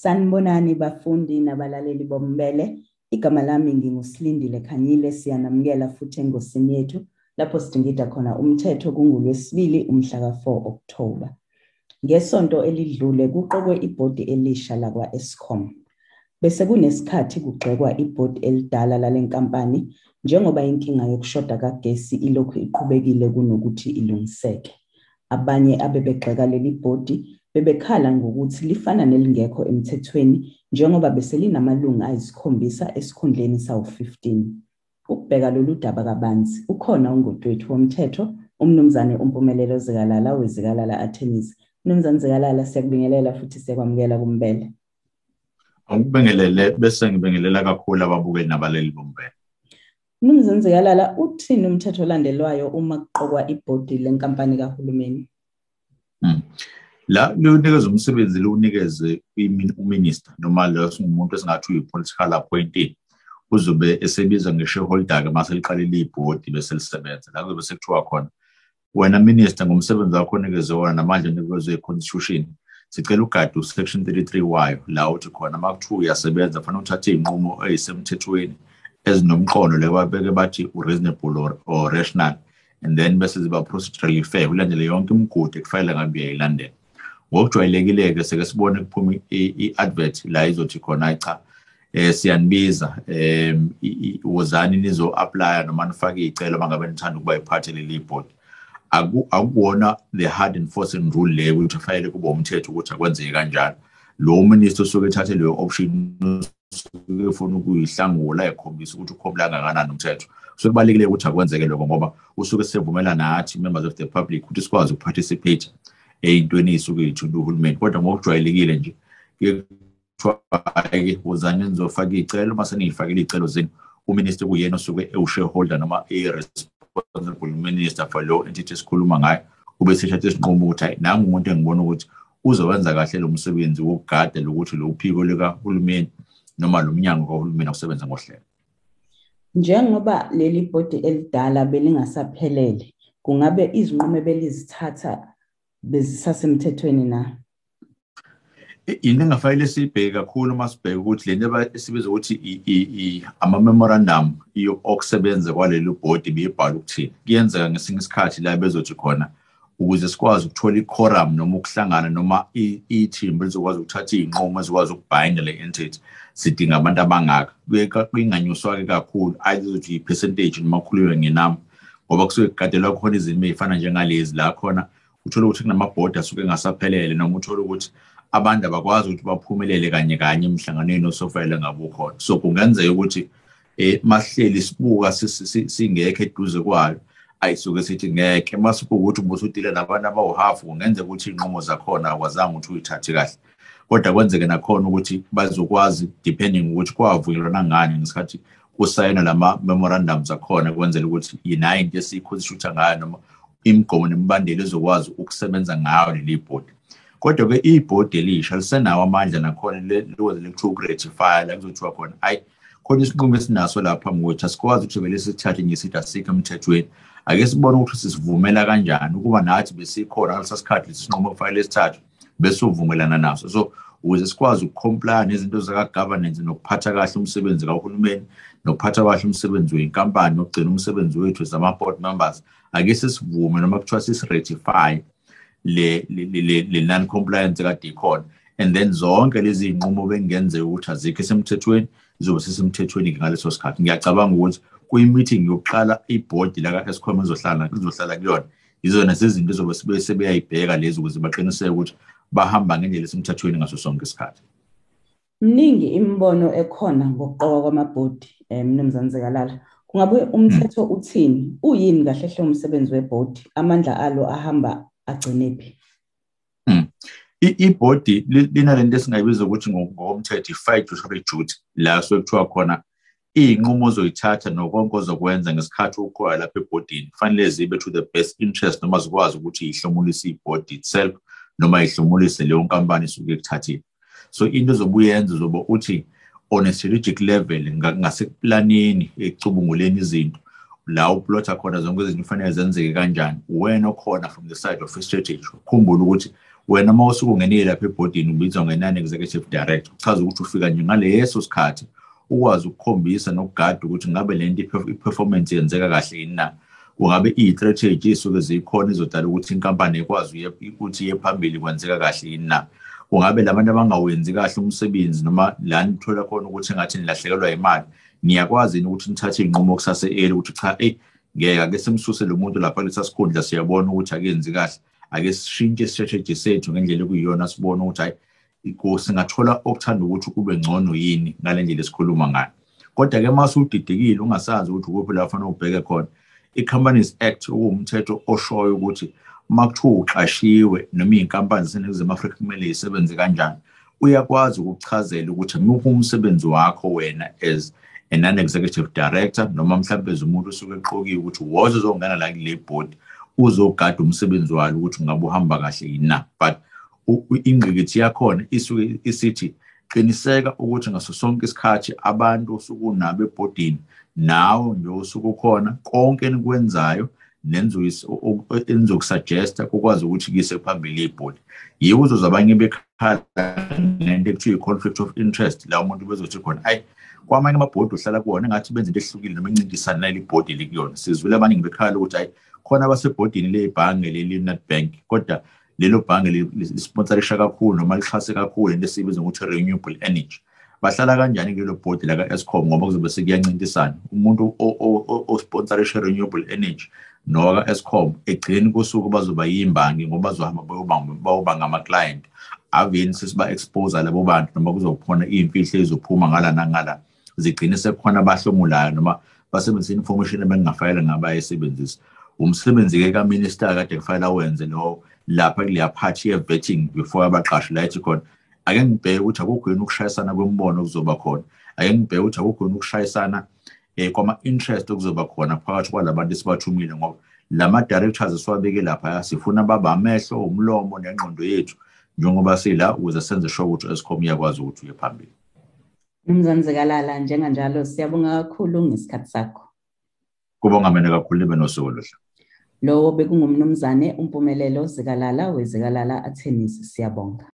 Sanibonani bafundi nabalaleli bombele. Igama lami ngingusilindile Khanyile siyanamukela futhi engosini yethu lapho sidingida khona umthetho kungulwesibili umhla ka4 October. Ngesonto elidlule kuqokwe ibhodi elisha lakwa Eskom. Bese kunesikhathi kugxekwa ibhodi elidala lalenkampani njengoba inkinga yokushoda kagesi ilokhu iqhubekile kunokuthi ilungiseke. Abanye abebegxeka leli bhodi bebekhala ngokuthi lifana nelingekho emthethweni njengoba bese linamalungu ayisikhombisa esikhundleni sawu-15. Ukubheka lolu daba kabanzi ukhona ungudwethu womthetho umnumzane uMpumelelo Zikalala wezikalala Attorneys. Mnumzane Zikalala siyakubingelela futhi siyakwamukela kumbele. Angibingelele bese ngibingelela kakhulu ababukeli nabaleli bombele. Mnumzane Zikalala uthini umthetho olandelwayo uma kuqokwa ibhodi lenkampani kahulumeni? Mm. La lunikeza umsebenzi lunikeze uminister noma lo singumuntu esingathi uyi-political appointee uzobe esebiza nge-shareholder-ke mase liqalile ibhodi bese lisebenza la kuzobe sekuthiwa khona wena minister ngomsebenzi wakho onikezwe wona namanje onikezwe i-constitution sicela ugade u-section 33 wayo la uthi khona uma kuthiwa uyasebenza fanele uthathe iy'nqumo eyisemthethweni ezinomqondo lebabeke bathi u-reasonable or, or rational and then bese ziba procedurally fair ulandele yonke imigudu ekufanele ngabe uyayilandela. Ngokujwayelekile-ke seke sibone kuphuma i-advert la izothi khona cha eh siyanibiza em wozani nizo-aplya noma nifake iy'celo uma ngabe nithanda ukuba yiphathe leli board. Akuwona the hard enforcing rule le ukuthi fanele kube umthetho ukuthi akwenzeke kanjalo. Lo minister osuke ethathe leyo option usuke efuna ukuyihlangula ekhombisa ukuthi ukhomla kangakanani umthetho. So kubalulekile ukuthi akwenzeke lokho ngoba usuke sevumela nathi members of the public ukuthi sikwazi ukuparticipate ey'ntweni ey'suke y'thule uhulumeni. Kodwa ngokujwayelekile nje kuthiwa-ke wozani nizofaka iy'celo? Uma seniy'fakile iy'celo zenu uminister kuyena osuke ewu-shareholder noma i-responsible minister for law entity esikhuluma ngayo ube seshathe isinqumo ukuthi hayi nami umuntu engibona ukuthi uzowenza kahle lo msebenzi wokugada lokuthi lo phiko likahulumeni noma lo mnyango kahulumeni akusebenza ngohlelo Njengoba leli bhodi elidala belingasaphelele kungabe izinqumo belizithatha bezisasemthethweni na? into engafanele siyibheke kakhulu uma sibheke ukuthi le nto esibiza ukuthi ama-memorandum okusebenza kwaleli bhodi beyibhala ukuthini kuyenzeka ngesinye isikhathi la bezothi khona ukuze sikwazi ukuthola i-quorum noma ukuhlangana noma ithimba lizokwazi ukuthatha iy'nqumo ezikwazi ukubhayinda le entity sidinga abantu abangaka. Kuyinganyuswa-ke kakhulu. Ayizothi i-percentage noma kukhulunywe ngenamba ngoba kusuke kugadelwa khona izinto ey'fana njengalezi la khona. Uthole ukuthi kunamabhodi asuke engasaphelele noma uthole ukuthi abantu abakwazi ukuthi baphumelele kanye kanye emhlanganweni osofayele ngabe ukhona so kungenzeka ukuthi um masihleli sibuka singekho eduze kwayo. Ayisuke sithi ngeke. Masibuka ukuthi ubusudile nabantu abawu-half kungenzeka ukuthi iy'nqumo zakhona akwazanga ukuthi uyithathe kahle. Kodwa kwenzeke nakhona ukuthi bazokwazi depending ukuthi kwavunyelwana ngani ngesikhathi kusayina lama-memorandums akhona kwenzela ukuthi yinayo into esiyikhonstitutha ngayo noma imigomo nemibandela ezokwazi ukusebenza ngayo leli bhodi. Kodwa-ke ibhodi elisha lisenawo amandla nakhona likwazi lekuthiwa uku-ratify la kuzothiwa khona ayi khona isinqumo esinaso lapha phambi kwethu asikwazi ukuthi vele sithathe nje sithi asikho emthethweni. Ake sibone ukuthi sisivumela kanjani ukuba nathi besikhona ngalesa sikhathi lesi sinqumo kufanele sithathwe bese uvumelana naso. So ukuze sikwazi ukucomplya nezinto zaka-governance nokuphatha kahle umsebenzi kahulumeni nokuphatha kahle umsebenzi wenkampani nokugcina umsebenzi wethu as ama-board members ake sisivume noma kuthiwa sisi-ratify le non-compliance kade ikhona and then zonke lezi iy'nqumo bekungenzeka ukuthi azikho esemthethweni zizobe sesemthethweni-ke ngaleso sikhathi. Ngiyacabanga ukuthi kuyi-meeting yokuqala ibhodi laka-escom izohlala izohlala kuyona. Yizona zezinto ezobe sibe sebeyayibheka lezi ukuze baqiniseke ukuthi bahamba ngendlela esemthethweni ngaso sonke isikhathi. Mningi imibono ekhona ngokuqokwa kwamabhodi um mnumzane Zikalala kungabe umthetho uthini? Uyini kahle hle umsebenzi webhodi? Amandla alo ahamba agcinephi ibhodi linalento esingayibiza ukuthi ngokomthetho i-fiduciary duty la suke kuthiwa khona iy'nqumo ozoyithatha nokonke ozokwenza ngesikhathi ukhona lapha ebhodini kufanele zibe to the best interest noma zikwazi ukuthi yihlomulise ibhodi itself noma yihlomulise leyo nkampani isuke ekuthathile so into ozobe uyenza uzobe uthi on a strategic level ngasekuplaneni ekucubunguleni izinto la uplotha khona zonke izinto kufanele zenzeke kanjani wena okhona from the side of strategy ukhumbule ukuthi wena uma usuke ungenile lapha ebhodini ubizwa nge-non-executive director kuchaza ukuthi ufika nje ngaleso sikhathi ukwazi ukukhombisa nokugada ukuthi ngabe le nto i-performance yenzeka kahle yini na. Kungabe iyi-strategy isuke zikhona izodala ukuthi inkampani ikwazi ukuthi iye phambili kwenzeka kahle yini na. Kungabe labantu abangawenzi kahle umsebenzi noma la nithola khona ukuthi engathi nilahlekelwa imali niyakwazi yini ukuthi nithathe iy'nqumo kusase-eli ukuthi cha eyi ngeke ake simsuse lo muntu lapha kulesa sikhundla siyabona ukuthi akenzi kahle. Ake sishintshe i-strategy sethu ngendlela ekuyiyona sibone ukuthi hayi singathola okuthanda ukuthi kube ngcono yini ngale ndlela esikhuluma ngayo. Kodwa-ke uma usudidekile ungasazi ukuthi ukuphi la fanele ubheke khona. I-companies act okuwumthetho oshoyo ukuthi uma kuthiwa uqashiwe noma iy'nkampani zaseningizimu afrika kumele yisebenze kanjani uyakwazi ukukuchazela ukuthi muphi umsebenzi wakho wena as a non-executive director noma mhlawumbe as umuntu usuke eqokiwe ukuthi woze uzongena la kule board uzogada umsebenzi walo ukuthi ungabe uhamba kahle yini na. But ingqikithi yakhona isuke isithi qiniseka ukuthi ngaso sonke isikhathi abantu osuke unabo ebhodini nawe nje osuke ukhona konke enikwenzayo enizokusuggesta kukwazi ukuthi kuyise phambili ibhodi yiwo uzoze abanye bekhala nento ekuthiwa i-conflict of interest la umuntu bezothi khona ayi kwamanye amabhodi ohlala kuwona engathi benza into ehlukile noma encintisana nale bhodi likuyona sizwile abaningi bekhala ukuthi hayi khona abasebhodini lebhange leli Nedbank kodwa lelo bhange lisponsorisha kakhulu noma lixhase kakhulu into esiyibiza ngokuthi renewable energy. Bahlala kanjani kulelo board la ka-escom ngoba kuzobe sekuyancintisana? Umuntu osponsorisha renewable energy noka escom egcineni kosuku bazoba yimbangi ngoba bazohamba bayoba ngama-client aveni sesiba-expose labo bantu noma kuzokhona iy'mfihlo ezizophuma ngala nangala zigcine sekukhona abahlomulayo noma basebenzisa information ebengingafayela ngabayesebenzisa umsebenzi-ke kaminister kade kufanele awenze lo lapha kuleya phathi ye-vetting before abaqashi la ethi khona ake ngibheke ukuthi akukho yini ukushayisana kwemibono okuzoba khona ake ngibheke ukuthi akukho yini ukushayisana um kwama-interest okuzoba khona phakathi kwalabantu esibathumile ngoba lama-directors esiwabeke lapha sifuna baba amehlo umlomo nengqondo yethu njengoba sila ukuze senze sure ukuthi escom iyakwazi ukuthi uye phambili Mnumzane Zikalala njenganjalo siyabonga kakhulu ngesikhathi sakho. Kubonga mina kakhulu libe nosuku oluhle. Lowo bekungumnumzane umpumelelo Zikalala wezikalala Attorneys siyabonga.